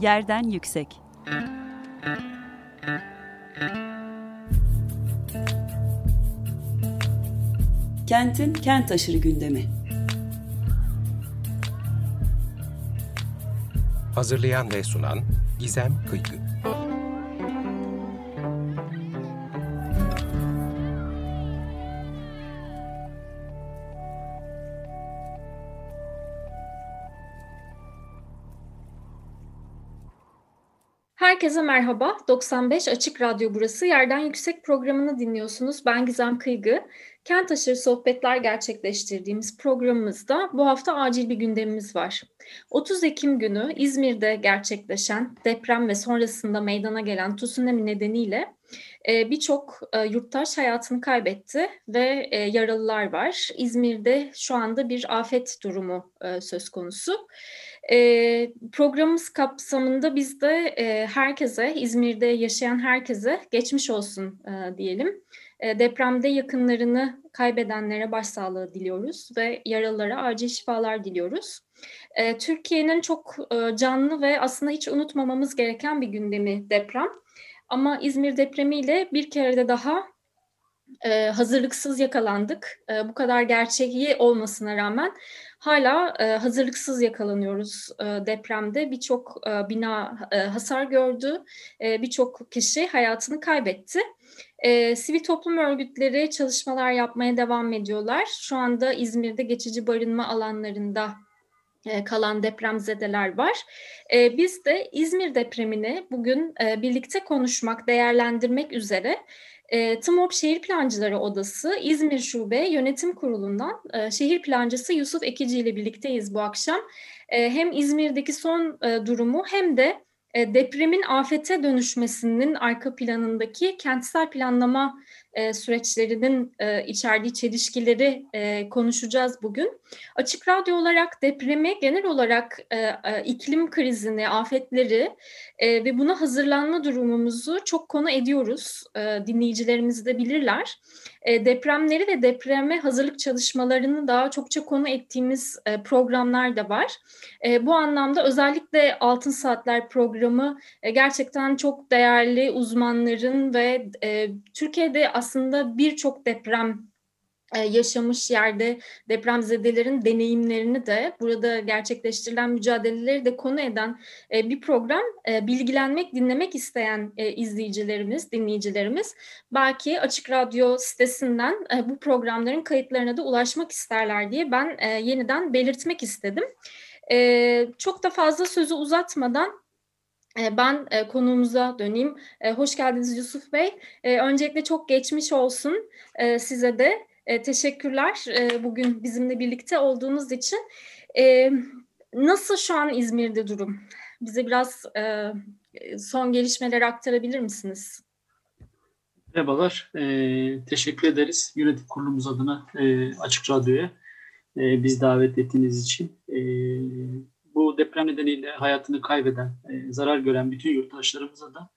Yerden Yüksek. Kentin kent aşırı gündemi. Hazırlayan ve sunan Gizem Kıykı Herkese merhaba. 95 Açık Radyo burası. Yerden Yüksek programını dinliyorsunuz. Ben Gizem Kıygı. Kent aşırı sohbetler gerçekleştirdiğimiz programımızda bu hafta acil bir gündemimiz var. 30 Ekim günü İzmir'de gerçekleşen deprem ve sonrasında meydana gelen tsunami nedeniyle e, birçok e, yurttaş hayatını kaybetti ve e, yaralılar var. İzmir'de şu anda bir afet durumu söz konusu. E, programımız kapsamında biz de e, herkese, İzmir'de yaşayan herkese geçmiş olsun e, diyelim. E, depremde yakınlarını kaybedenlere başsağlığı diliyoruz ve yaralılara acil şifalar diliyoruz. E, Türkiye'nin çok e, canlı ve aslında hiç unutmamamız gereken bir gündemi deprem. Ama İzmir depremiyle bir kere de daha e, hazırlıksız yakalandık. E, bu kadar gerçeği olmasına rağmen hala e, hazırlıksız yakalanıyoruz e, depremde. Birçok e, bina e, hasar gördü, e, birçok kişi hayatını kaybetti. E, sivil toplum örgütleri çalışmalar yapmaya devam ediyorlar. Şu anda İzmir'de geçici barınma alanlarında e, kalan depremzedeler var. E, biz de İzmir depremini bugün e, birlikte konuşmak, değerlendirmek üzere e, TMOB Şehir Plancıları Odası İzmir Şube Yönetim Kurulu'ndan e, şehir plancısı Yusuf Ekici ile birlikteyiz bu akşam. E, hem İzmir'deki son e, durumu hem de e, depremin afete dönüşmesinin arka planındaki kentsel planlama e, süreçlerinin e, içerdiği çelişkileri e, konuşacağız bugün. Açık Radyo olarak depremi, genel olarak e, e, iklim krizini, afetleri e, ve buna hazırlanma durumumuzu çok konu ediyoruz. E, dinleyicilerimiz de bilirler. E, depremleri ve depreme hazırlık çalışmalarını daha çokça konu ettiğimiz e, programlar da var. E, bu anlamda özellikle Altın Saatler programı gerçekten çok değerli uzmanların ve Türkiye'de aslında birçok deprem yaşamış yerde depremzedelerin deneyimlerini de burada gerçekleştirilen mücadeleleri de konu eden e, bir program. E, bilgilenmek, dinlemek isteyen izleyicilerimiz, dinleyicilerimiz belki Açık Radyo sitesinden bu programların kayıtlarına da ulaşmak isterler diye ben yeniden belirtmek istedim. Çok da fazla sözü uzatmadan ben konuğumuza döneyim. Hoş geldiniz Yusuf Bey. Öncelikle çok geçmiş olsun size de. E, teşekkürler e, bugün bizimle birlikte olduğunuz için. E, nasıl şu an İzmir'de durum? Bize biraz e, son gelişmeleri aktarabilir misiniz? Merhabalar, e, teşekkür ederiz yönetim kurulumuz adına e, Açık Radyo'ya e, biz davet ettiğiniz için. E, bu deprem nedeniyle hayatını kaybeden, e, zarar gören bütün yurttaşlarımıza da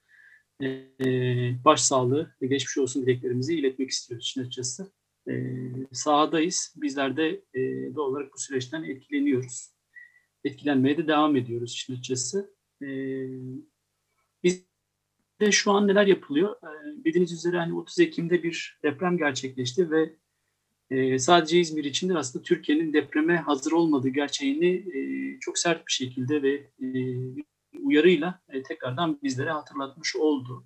e, başsağlığı ve geçmiş olsun dileklerimizi iletmek istiyoruz için açıkçası e, sahadayız. Bizler de e, doğal olarak bu süreçten etkileniyoruz. Etkilenmeye de devam ediyoruz işin açıkçası. E, biz de şu an neler yapılıyor? E, bildiğiniz üzere hani 30 Ekim'de bir deprem gerçekleşti ve e, sadece İzmir için de aslında Türkiye'nin depreme hazır olmadığı gerçeğini e, çok sert bir şekilde ve e, uyarıyla e, tekrardan bizlere hatırlatmış oldu.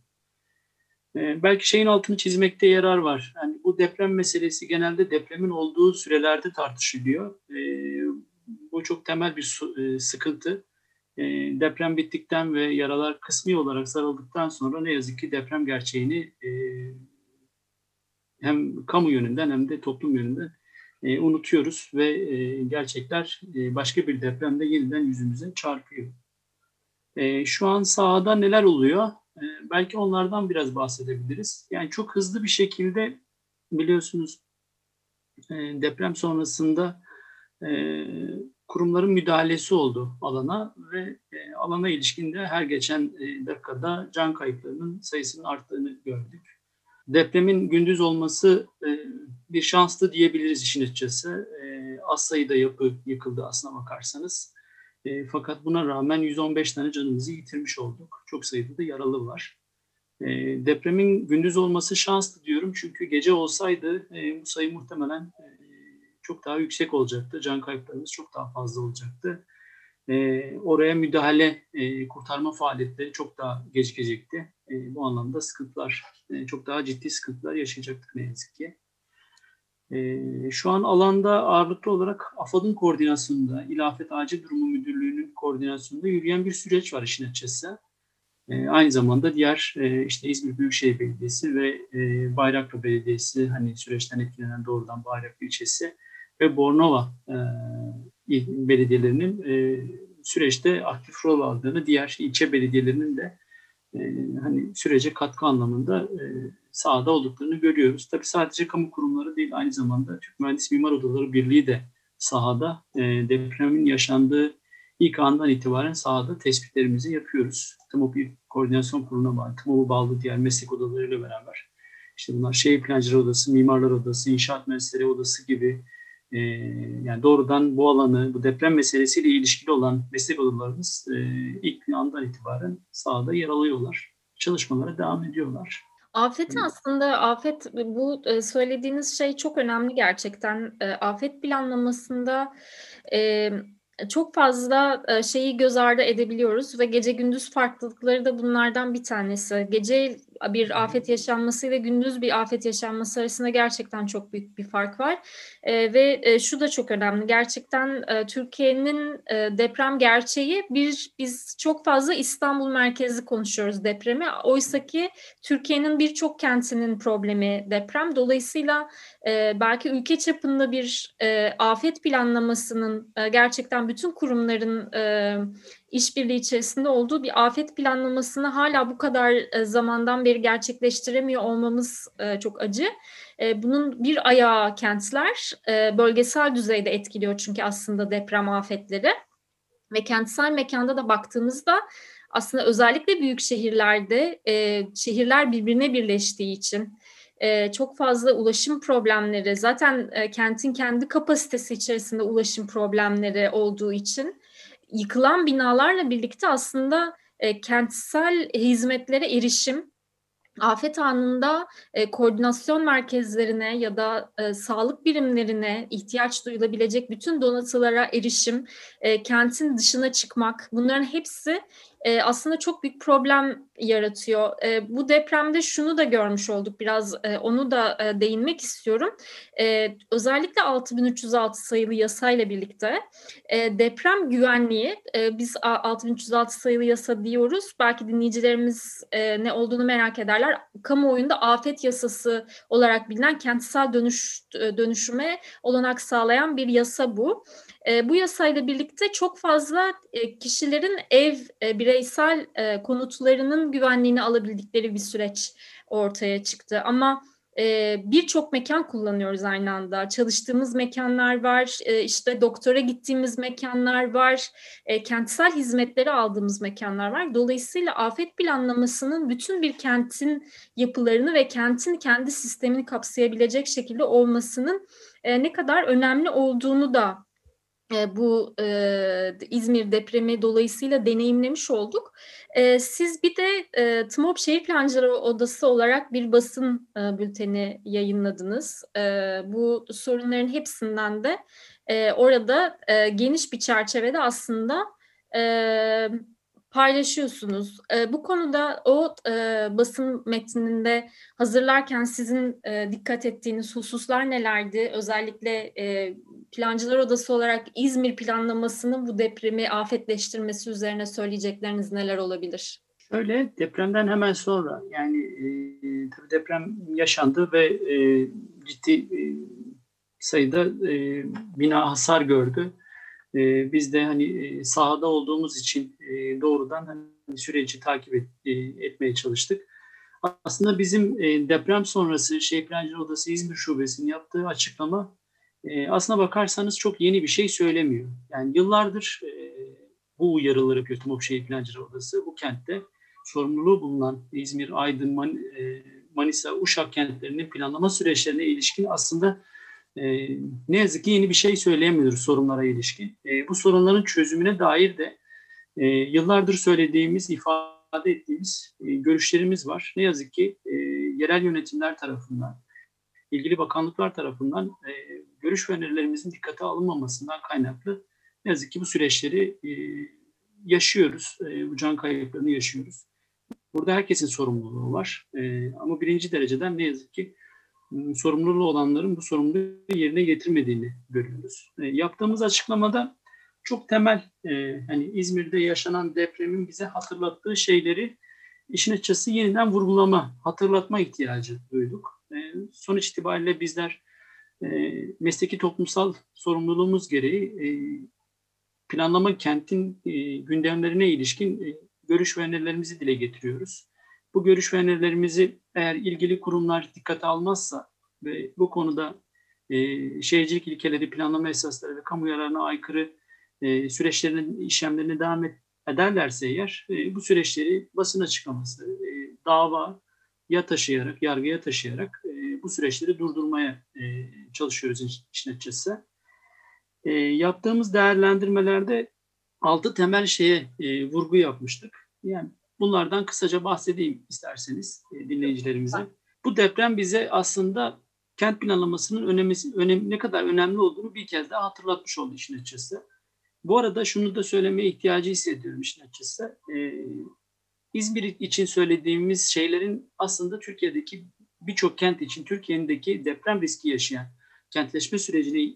Ee, belki şeyin altını çizmekte yarar var. Yani bu deprem meselesi genelde depremin olduğu sürelerde tartışılıyor. Ee, bu çok temel bir e, sıkıntı. Ee, deprem bittikten ve yaralar kısmi olarak sarıldıktan sonra ne yazık ki deprem gerçeğini e, hem kamu yönünden hem de toplum yönünden e, unutuyoruz ve gerçekler başka bir depremde yeniden yüzümüze çarpıyor. Şu an sahada neler oluyor? Belki onlardan biraz bahsedebiliriz. Yani çok hızlı bir şekilde biliyorsunuz e, deprem sonrasında e, kurumların müdahalesi oldu alana ve e, alana ilişkinde her geçen dakikada can kayıplarının sayısının arttığını gördük. Depremin gündüz olması bir şanslı diyebiliriz işin açıkçası. Az sayıda yapı yıkıldı aslına bakarsanız. E, fakat buna rağmen 115 tane canımızı yitirmiş olduk. Çok sayıda da yaralı var. E, depremin gündüz olması şanslı diyorum çünkü gece olsaydı e, bu sayı muhtemelen e, çok daha yüksek olacaktı. Can kayıplarımız çok daha fazla olacaktı. E, oraya müdahale, e, kurtarma faaliyetleri çok daha gecikecekti. E, bu anlamda sıkıntılar, e, çok daha ciddi sıkıntılar yaşayacaktık ne yazık ki. E, şu an alanda ağırlıklı olarak AFAD'ın koordinasyonunda, İlafet Acil Durumu Müdürlüğü'nün koordinasyonunda yürüyen bir süreç var işin açıkçası. E, aynı zamanda diğer e, işte İzmir Büyükşehir Belediyesi ve e, Bayraklı Belediyesi hani süreçten etkilenen doğrudan Bayraklı ilçesi ve Bornova e, belediyelerinin süreçte aktif rol aldığını, diğer ilçe belediyelerinin de e, hani sürece katkı anlamında e, sahada olduklarını görüyoruz. Tabii sadece kamu kurumları değil, aynı zamanda Türk Mühendis Mimar Odaları Birliği de sahada e, depremin yaşandığı ilk andan itibaren sahada tespitlerimizi yapıyoruz. TMOB Koordinasyon Kurulu'na bağlı, TMOB'u bağlı diğer meslek odalarıyla beraber. İşte bunlar şehir plancıları odası, mimarlar odası, inşaat mühendisleri odası gibi e, yani doğrudan bu alanı, bu deprem meselesiyle ilişkili olan meslek odalarımız e, ilk andan itibaren sahada yer alıyorlar. Çalışmalara devam ediyorlar. Afet aslında afet bu e, söylediğiniz şey çok önemli gerçekten. E, afet planlamasında e, çok fazla şeyi göz ardı edebiliyoruz ve gece gündüz farklılıkları da bunlardan bir tanesi. Gece bir afet yaşanması ile gündüz bir afet yaşanması arasında gerçekten çok büyük bir fark var. E, ve e, şu da çok önemli. Gerçekten e, Türkiye'nin e, deprem gerçeği bir biz çok fazla İstanbul merkezli konuşuyoruz depremi. Oysa ki Türkiye'nin birçok kentinin problemi deprem. Dolayısıyla e, belki ülke çapında bir e, afet planlamasının e, gerçekten bütün kurumların e, işbirliği içerisinde olduğu bir afet planlamasını hala bu kadar e, zamandan beri gerçekleştiremiyor olmamız e, çok acı. E, bunun bir ayağı kentler bölgesel düzeyde etkiliyor çünkü aslında deprem afetleri ve kentsel mekanda da baktığımızda aslında özellikle büyük şehirlerde şehirler birbirine birleştiği için çok fazla ulaşım problemleri zaten kentin kendi kapasitesi içerisinde ulaşım problemleri olduğu için yıkılan binalarla birlikte aslında e, kentsel hizmetlere erişim, afet anında e, koordinasyon merkezlerine ya da e, sağlık birimlerine ihtiyaç duyulabilecek bütün donatılara erişim, e, kentin dışına çıkmak bunların hepsi e, aslında çok büyük problem yaratıyor. E, bu depremde şunu da görmüş olduk biraz e, onu da e, değinmek istiyorum. E, özellikle 6306 sayılı yasayla birlikte e, deprem güvenliği e, biz 6306 sayılı yasa diyoruz. Belki dinleyicilerimiz e, ne olduğunu merak ederler. Kamuoyunda afet yasası olarak bilinen kentsel dönüş dönüşüme olanak sağlayan bir yasa bu. E, bu yasayla birlikte çok fazla e, kişilerin ev e, bireysel e, konutlarının güvenliğini alabildikleri bir süreç ortaya çıktı. Ama birçok mekan kullanıyoruz aynı anda. Çalıştığımız mekanlar var, işte doktora gittiğimiz mekanlar var, kentsel hizmetleri aldığımız mekanlar var. Dolayısıyla afet planlamasının bütün bir kentin yapılarını ve kentin kendi sistemini kapsayabilecek şekilde olmasının ne kadar önemli olduğunu da bu e, İzmir depremi dolayısıyla deneyimlemiş olduk. E, siz bir de e, TMOB Şehir Plancıları Odası olarak bir basın e, bülteni yayınladınız. E, bu sorunların hepsinden de e, orada e, geniş bir çerçevede aslında e, paylaşıyorsunuz. E, bu konuda o e, basın metninde hazırlarken sizin e, dikkat ettiğiniz hususlar nelerdi? Özellikle e, Plancılar Odası olarak İzmir planlamasının bu depremi afetleştirmesi üzerine söyleyecekleriniz neler olabilir? Şöyle depremden hemen sonra yani e, tabii deprem yaşandı ve e, ciddi e, sayıda e, bina hasar gördü e, biz de hani e, sahada olduğumuz için e, doğrudan hani süreci takip et, e, etmeye çalıştık. Aslında bizim e, deprem sonrası Şehir Plancılar Odası İzmir Şubesi'nin yaptığı açıklama e, aslına bakarsanız çok yeni bir şey söylemiyor. Yani yıllardır e, bu uyarıları TMOP Şehir Plancılar Odası bu kentte sorumluluğu bulunan İzmir, Aydın, e, Manisa, Uşak kentlerinin planlama süreçlerine ilişkin aslında e, ne yazık ki yeni bir şey söyleyemiyoruz sorunlara ilişkin. Bu sorunların çözümüne dair de yıllardır söylediğimiz, ifade ettiğimiz görüşlerimiz var. Ne yazık ki yerel yönetimler tarafından, ilgili bakanlıklar tarafından görüş ve önerilerimizin dikkate alınmamasından kaynaklı ne yazık ki bu süreçleri e, yaşıyoruz, e, bu can kayıplarını yaşıyoruz. Burada herkesin sorumluluğu var e, ama birinci dereceden ne yazık ki sorumluluğu olanların bu sorumluluğu yerine getirmediğini görüyoruz. Yaptığımız açıklamada çok temel, hani İzmir'de yaşanan depremin bize hatırlattığı şeyleri işin açısı yeniden vurgulama, hatırlatma ihtiyacı duyduk. Sonuç itibariyle bizler e, mesleki toplumsal sorumluluğumuz gereği e, planlama kentin e, gündemlerine ilişkin e, görüş ve önerilerimizi dile getiriyoruz. Bu görüş ve önerilerimizi eğer ilgili kurumlar dikkate almazsa ve bu konuda e, şehircilik ilkeleri, planlama esasları ve kamu yararına aykırı e, süreçlerin işlemlerine devam ederlerse eğer e, bu süreçleri basın açıklaması, dava ya taşıyarak, yargıya taşıyarak e, bu süreçleri durdurmaya e, çalışıyoruz işin açıkçası. E, yaptığımız değerlendirmelerde altı temel şeye e, vurgu yapmıştık. Yani bunlardan kısaca bahsedeyim isterseniz e, dinleyicilerimize. Bu deprem bize aslında kent planlamasının önemi, önem, ne kadar önemli olduğunu bir kez daha hatırlatmış oldu işin açıkçası. Bu arada şunu da söylemeye ihtiyacı hissediyorum işin açıkçası. Ee, İzmir için söylediğimiz şeylerin aslında Türkiye'deki birçok kent için Türkiye'deki deprem riski yaşayan kentleşme sürecine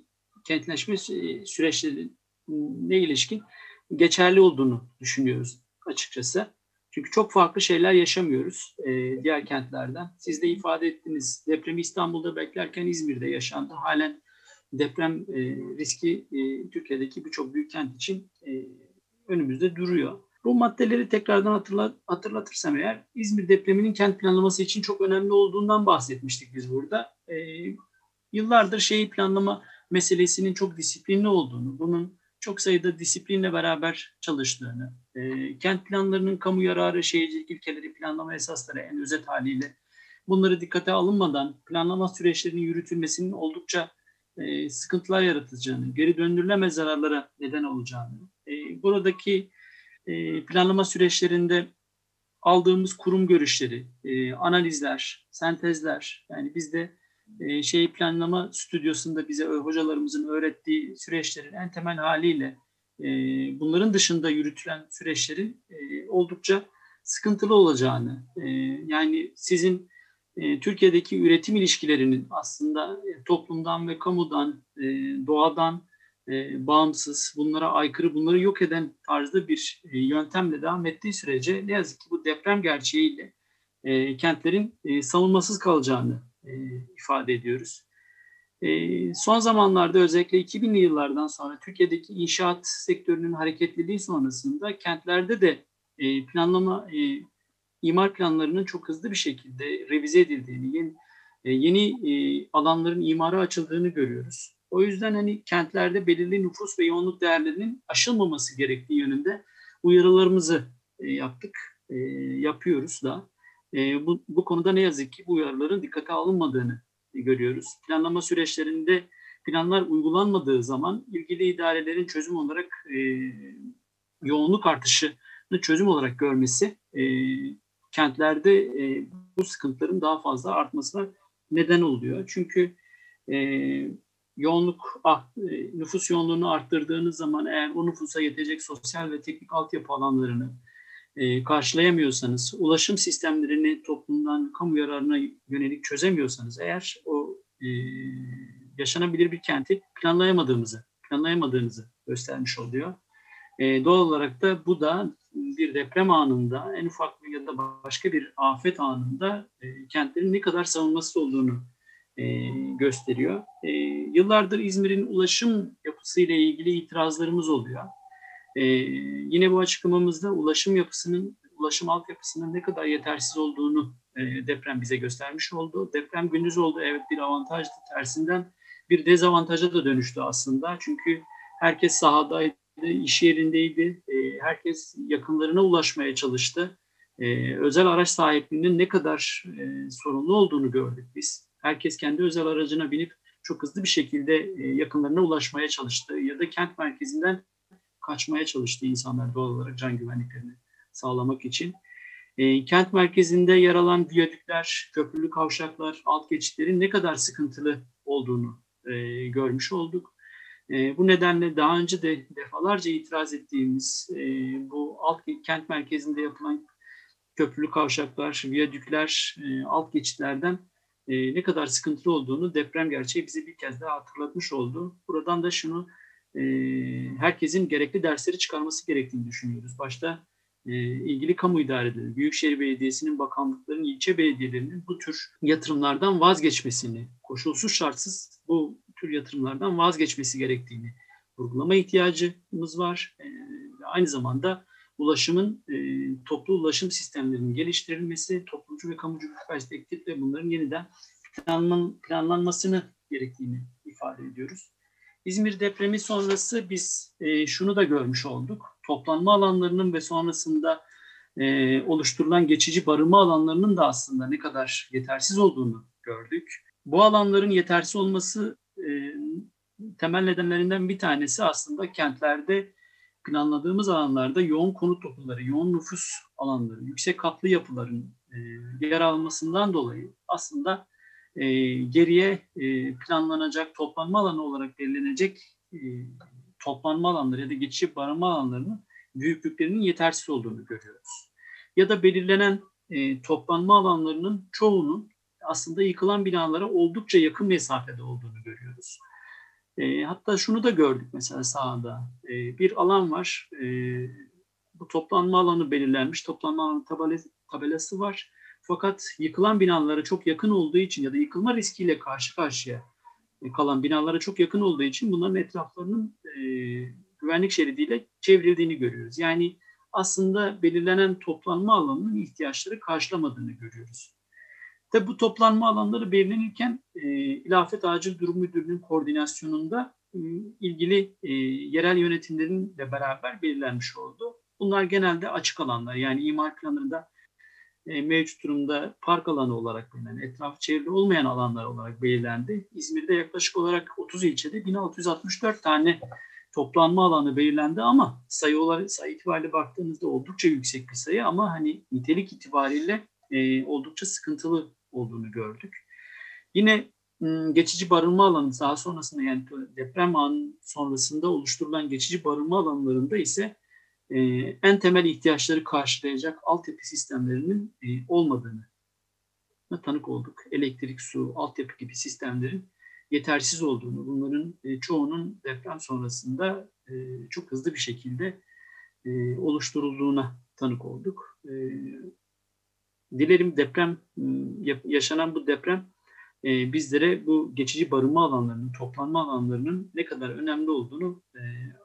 kentleşme süreçlerine ilişkin geçerli olduğunu düşünüyoruz açıkçası. Çünkü çok farklı şeyler yaşamıyoruz e, diğer kentlerden. Siz de ifade ettiniz. Depremi İstanbul'da beklerken İzmir'de yaşandı. Halen deprem e, riski e, Türkiye'deki birçok büyük kent için e, önümüzde duruyor. Bu maddeleri tekrardan hatırlat, hatırlatırsam eğer İzmir depreminin kent planlaması için çok önemli olduğundan bahsetmiştik biz burada. E, yıllardır şehir planlama meselesinin çok disiplinli olduğunu, bunun çok sayıda disiplinle beraber çalıştığını, e, kent planlarının kamu yararı, şehircilik ilkeleri, planlama esasları en özet haliyle bunları dikkate alınmadan planlama süreçlerinin yürütülmesinin oldukça e, sıkıntılar yaratacağını, geri döndürülemez zararlara neden olacağını, e, buradaki e, planlama süreçlerinde aldığımız kurum görüşleri, e, analizler, sentezler, yani bizde e, şey planlama stüdyosunda bize hocalarımızın öğrettiği süreçlerin en temel haliyle e, bunların dışında yürütülen süreçlerin e, oldukça sıkıntılı olacağını, yani sizin Türkiye'deki üretim ilişkilerinin aslında toplumdan ve kamudan, e, doğadan e, bağımsız, bunlara aykırı, bunları yok eden tarzda bir e, yöntemle devam ettiği sürece ne yazık ki bu deprem gerçeğiyle e, kentlerin e, savunmasız kalacağını e, ifade ediyoruz. E, son zamanlarda özellikle 2000'li yıllardan sonra Türkiye'deki inşaat sektörünün hareketliliği sonrasında kentlerde de e, planlama, e, imar planlarının çok hızlı bir şekilde revize edildiğini, yeni, e, yeni e, alanların imara açıldığını görüyoruz. O yüzden hani kentlerde belirli nüfus ve yoğunluk değerlerinin aşılmaması gerektiği yönünde uyarılarımızı e, yaptık, e, yapıyoruz da. E, bu, bu konuda ne yazık ki bu uyarıların dikkate alınmadığını görüyoruz. Planlama süreçlerinde planlar uygulanmadığı zaman ilgili idarelerin çözüm olarak yoğunluk artışını çözüm olarak görmesi kentlerde bu sıkıntıların daha fazla artmasına neden oluyor. Çünkü yoğunluk ah, e, nüfus yoğunluğunu arttırdığınız zaman eğer o nüfusa yetecek sosyal ve teknik altyapı alanlarını e, karşılayamıyorsanız, ulaşım sistemlerini toplumdan kamu yararına yönelik çözemiyorsanız eğer o e, yaşanabilir bir kenti planlayamadığımızı, planlayamadığınızı göstermiş oluyor. Doğal olarak da bu da bir deprem anında, en ufak ya da başka bir afet anında kentlerin ne kadar savunmasız olduğunu gösteriyor. Yıllardır İzmir'in ulaşım yapısıyla ilgili itirazlarımız oluyor. E, yine bu açıklamamızda ulaşım yapısının, ulaşım altyapısının ne kadar yetersiz olduğunu e, deprem bize göstermiş oldu. Deprem gündüz oldu, evet bir avantajdı. Tersinden bir dezavantaja da dönüştü aslında. Çünkü herkes sahadaydı, iş yerindeydi, e, herkes yakınlarına ulaşmaya çalıştı. E, özel araç sahipliğinin ne kadar e, sorunlu olduğunu gördük biz. Herkes kendi özel aracına binip çok hızlı bir şekilde yakınlarına ulaşmaya çalıştı ya da kent merkezinden kaçmaya çalıştı insanlar doğal olarak can güvenliklerini sağlamak için. E, kent merkezinde yer alan viyadükler, köprülü kavşaklar, alt geçitlerin ne kadar sıkıntılı olduğunu e, görmüş olduk. E, bu nedenle daha önce de defalarca itiraz ettiğimiz e, bu alt kent merkezinde yapılan köprülü kavşaklar, viyadükler, e, alt geçitlerden e, ne kadar sıkıntılı olduğunu deprem gerçeği bize bir kez daha hatırlatmış oldu. Buradan da şunu e, herkesin gerekli dersleri çıkarması gerektiğini düşünüyoruz. Başta e, ilgili kamu idareleri, Büyükşehir Belediyesi'nin, bakanlıkların, ilçe belediyelerinin bu tür yatırımlardan vazgeçmesini, koşulsuz şartsız bu tür yatırımlardan vazgeçmesi gerektiğini vurgulama ihtiyacımız var. E, aynı zamanda ulaşımın, e, toplu ulaşım sistemlerinin geliştirilmesi, toplumcu ve kamucu bir perspektifle bunların yeniden planlan, planlanmasını gerektiğini ifade ediyoruz. İzmir depremi sonrası biz e, şunu da görmüş olduk. Toplanma alanlarının ve sonrasında e, oluşturulan geçici barınma alanlarının da aslında ne kadar yetersiz olduğunu gördük. Bu alanların yetersiz olması e, temel nedenlerinden bir tanesi aslında kentlerde planladığımız alanlarda yoğun konut dokuları, yoğun nüfus alanları, yüksek katlı yapıların e, yer almasından dolayı aslında e, geriye e, planlanacak toplanma alanı olarak belirlenecek e, toplanma alanları ya da geçici barınma alanlarının büyüklüklerinin yetersiz olduğunu görüyoruz. Ya da belirlenen e, toplanma alanlarının çoğunun aslında yıkılan binalara oldukça yakın mesafede olduğunu görüyoruz. E, hatta şunu da gördük mesela sahada. E, bir alan var. E, bu toplanma alanı belirlenmiş. Toplanma alanı tabelası, var. Fakat yıkılan binalara çok yakın olduğu için ya da yıkılma riskiyle karşı karşıya kalan binalara çok yakın olduğu için bunların etraflarının e, güvenlik şeridiyle çevrildiğini görüyoruz. Yani aslında belirlenen toplanma alanının ihtiyaçları karşılamadığını görüyoruz. Tabi bu toplanma alanları belirlenirken e, İlafet Acil Durum Müdürlüğü'nün koordinasyonunda e, ilgili e, yerel yönetimlerinle beraber belirlenmiş oldu. Bunlar genelde açık alanlar yani imar planlarında e, mevcut durumda park alanı olarak bilinen, etrafı çevrili olmayan alanlar olarak belirlendi. İzmir'de yaklaşık olarak 30 ilçede 1664 tane toplanma alanı belirlendi ama sayı olarak sayı itibariyle baktığınızda oldukça yüksek bir sayı ama hani nitelik itibariyle e, oldukça sıkıntılı olduğunu gördük. Yine geçici barınma alanı daha sonrasında yani deprem anı sonrasında oluşturulan geçici barınma alanlarında ise en temel ihtiyaçları karşılayacak altyapı sistemlerinin olmadığını tanık olduk. Elektrik, su, altyapı gibi sistemlerin yetersiz olduğunu, bunların çoğunun deprem sonrasında çok hızlı bir şekilde oluşturulduğuna tanık olduk. Dilerim deprem, yaşanan bu deprem e, bizlere bu geçici barınma alanlarının, toplanma alanlarının ne kadar önemli olduğunu e,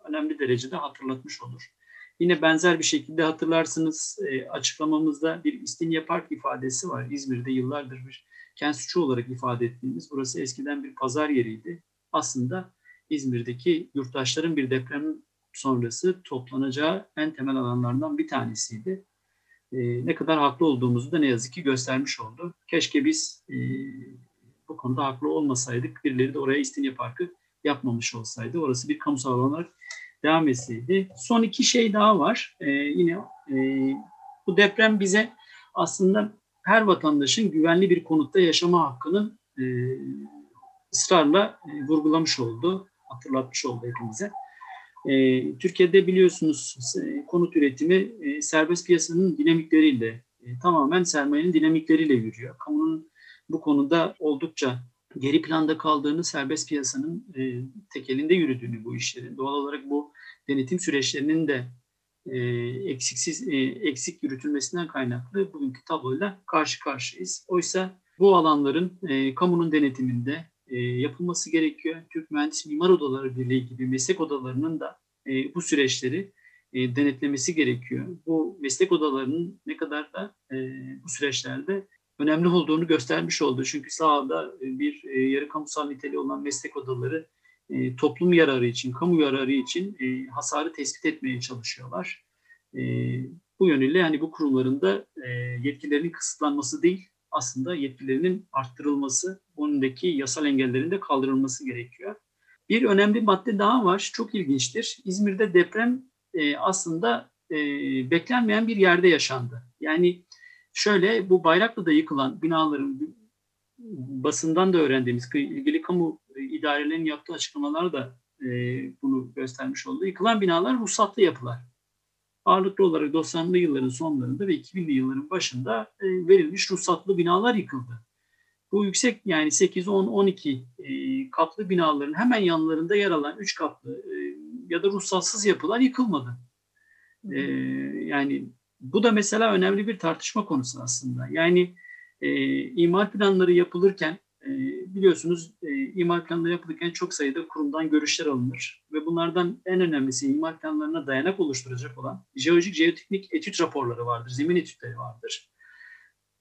önemli derecede hatırlatmış olur. Yine benzer bir şekilde hatırlarsınız açıklamamızda bir İstinye Park ifadesi var. İzmir'de yıllardır bir kent suçu olarak ifade ettiğimiz. Burası eskiden bir pazar yeriydi. Aslında İzmir'deki yurttaşların bir deprem sonrası toplanacağı en temel alanlardan bir tanesiydi. E, ne kadar haklı olduğumuzu da ne yazık ki göstermiş oldu. Keşke biz e, bu konuda haklı olmasaydık, birileri de oraya İstinye Parkı yapmamış olsaydı. Orası bir kamusal alan olarak devam etseydi. Son iki şey daha var. E, yine e, bu deprem bize aslında her vatandaşın güvenli bir konutta yaşama hakkını e, ısrarla e, vurgulamış oldu, hatırlatmış oldu hepimize. E, Türkiye'de biliyorsunuz e, konut üretimi e, serbest piyasanın dinamikleriyle, tamamen sermayenin dinamikleriyle yürüyor. Kamunun bu konuda oldukça geri planda kaldığını, serbest piyasanın tekelinde yürüdüğünü bu işlerin. Doğal olarak bu denetim süreçlerinin de eksiksiz eksik yürütülmesinden kaynaklı bugünkü tabloyla karşı karşıyayız. Oysa bu alanların kamunun denetiminde e, yapılması gerekiyor. Türk Mühendis Mimar Odaları Birliği gibi meslek odalarının da e, bu süreçleri e, denetlemesi gerekiyor. Bu meslek odalarının ne kadar da e, bu süreçlerde önemli olduğunu göstermiş oldu. Çünkü sahada e, bir e, yarı kamusal niteliği olan meslek odaları e, toplum yararı için, kamu yararı için e, hasarı tespit etmeye çalışıyorlar. E, bu yönüyle yani bu kurumların da e, yetkilerinin kısıtlanması değil, aslında yetkilerinin arttırılması önündeki yasal engellerin de kaldırılması gerekiyor. Bir önemli madde daha var, çok ilginçtir. İzmir'de deprem e, aslında e, beklenmeyen bir yerde yaşandı. Yani şöyle bu Bayraklı'da yıkılan binaların basından da öğrendiğimiz ilgili kamu idarelerinin yaptığı açıklamalar da e, bunu göstermiş oldu. Yıkılan binalar ruhsatlı yapılar. Ağırlıklı olarak 90'lı yılların sonlarında ve 2000'li yılların başında e, verilmiş ruhsatlı binalar yıkıldı. Bu yüksek yani 8, 10, 12 e, katlı binaların hemen yanlarında yer alan 3 katlı e, ya da ruhsatsız yapılar yıkılmadı. E, yani bu da mesela önemli bir tartışma konusu aslında. Yani e, imar planları yapılırken e, biliyorsunuz e, imar planları yapılırken çok sayıda kurumdan görüşler alınır ve bunlardan en önemlisi imar planlarına dayanak oluşturacak olan jeolojik jeoteknik etüt raporları vardır, zemin etütleri vardır.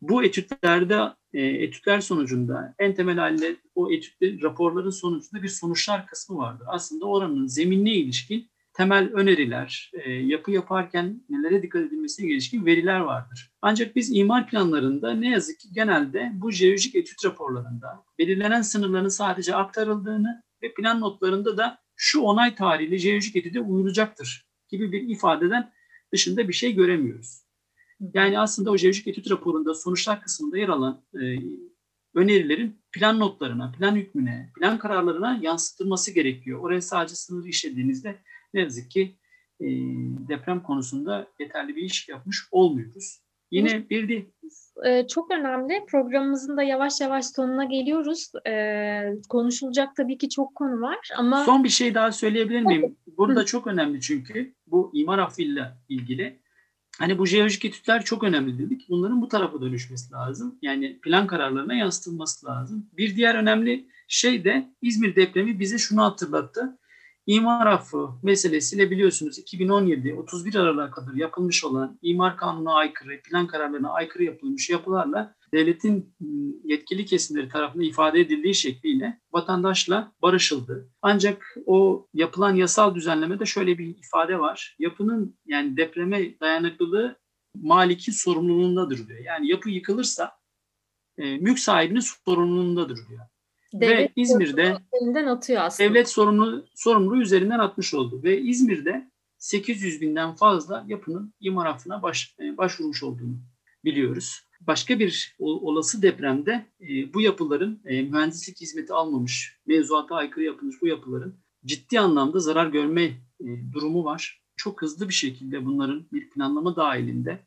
Bu etütlerde, e, etütler sonucunda en temel halde o etütler raporların sonucunda bir sonuçlar kısmı vardır. Aslında oranın zeminine ilişkin temel öneriler, e, yapı yaparken nelere dikkat edilmesine ilişkin veriler vardır. Ancak biz imar planlarında ne yazık ki genelde bu jeolojik etüt raporlarında belirlenen sınırların sadece aktarıldığını ve plan notlarında da şu onay tarihli jeolojik etüde uyulacaktır gibi bir ifadeden dışında bir şey göremiyoruz. Yani aslında o jeolojik etüt raporunda sonuçlar kısmında yer alan e, önerilerin plan notlarına, plan hükmüne, plan kararlarına yansıtılması gerekiyor. Oraya sadece sınırı işlediğinizde ne yazık ki e, deprem konusunda yeterli bir iş yapmış olmuyoruz. Yine bir de e, çok önemli. Programımızın da yavaş yavaş sonuna geliyoruz. Ee, konuşulacak tabii ki çok konu var ama... Son bir şey daha söyleyebilir miyim? Burada Hı. çok önemli çünkü bu imar affıyla ilgili. Hani bu jeolojik etütler çok önemli dedik. Bunların bu tarafa dönüşmesi lazım. Yani plan kararlarına yansıtılması lazım. Bir diğer önemli şey de İzmir depremi bize şunu hatırlattı. İmar affı meselesiyle biliyorsunuz 2017 31 Aralık'a kadar yapılmış olan imar kanununa aykırı, plan kararlarına aykırı yapılmış yapılarla devletin ıı, yetkili kesimleri tarafından ifade edildiği şekliyle vatandaşla barışıldı. Ancak o yapılan yasal düzenlemede şöyle bir ifade var. Yapının yani depreme dayanıklılığı maliki sorumluluğundadır diyor. Yani yapı yıkılırsa e, mülk sahibinin sorumluluğundadır diyor. Devlet ve İzmir'de elinden atıyor aslında. Devlet sorumlu sorumluluğu üzerinden atmış oldu ve İzmir'de 800 binden fazla yapının imar affına baş, başvurmuş olduğunu biliyoruz. Başka bir olası depremde e, bu yapıların e, mühendislik hizmeti almamış, mevzuata aykırı yapılmış bu yapıların ciddi anlamda zarar görme e, durumu var. Çok hızlı bir şekilde bunların bir planlama dahilinde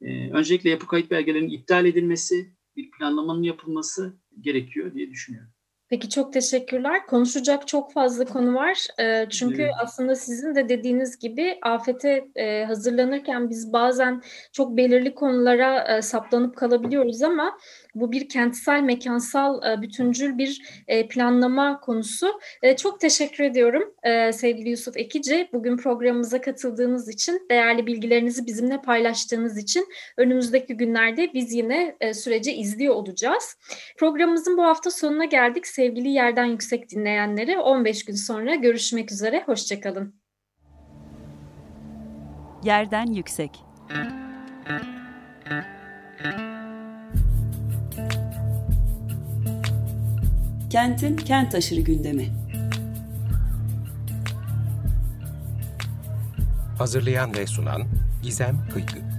e, öncelikle yapı kayıt belgelerinin iptal edilmesi, bir planlamanın yapılması gerekiyor diye düşünüyorum. Peki çok teşekkürler. Konuşacak çok fazla konu var. E, çünkü evet. aslında sizin de dediğiniz gibi afete e, hazırlanırken biz bazen çok belirli konulara e, saplanıp kalabiliyoruz ama bu bir kentsel, mekansal, e, bütüncül bir e, planlama konusu. E, çok teşekkür ediyorum sevgili Yusuf Ekici. Bugün programımıza katıldığınız için, değerli bilgilerinizi bizimle paylaştığınız için önümüzdeki günlerde biz yine süreci izliyor olacağız. Programımızın bu hafta sonuna geldik. Sevgili Yerden Yüksek dinleyenleri 15 gün sonra görüşmek üzere. Hoşçakalın. Yerden Yüksek Kentin kent aşırı gündemi. Hazırlayan ve sunan Gizem Kıykı.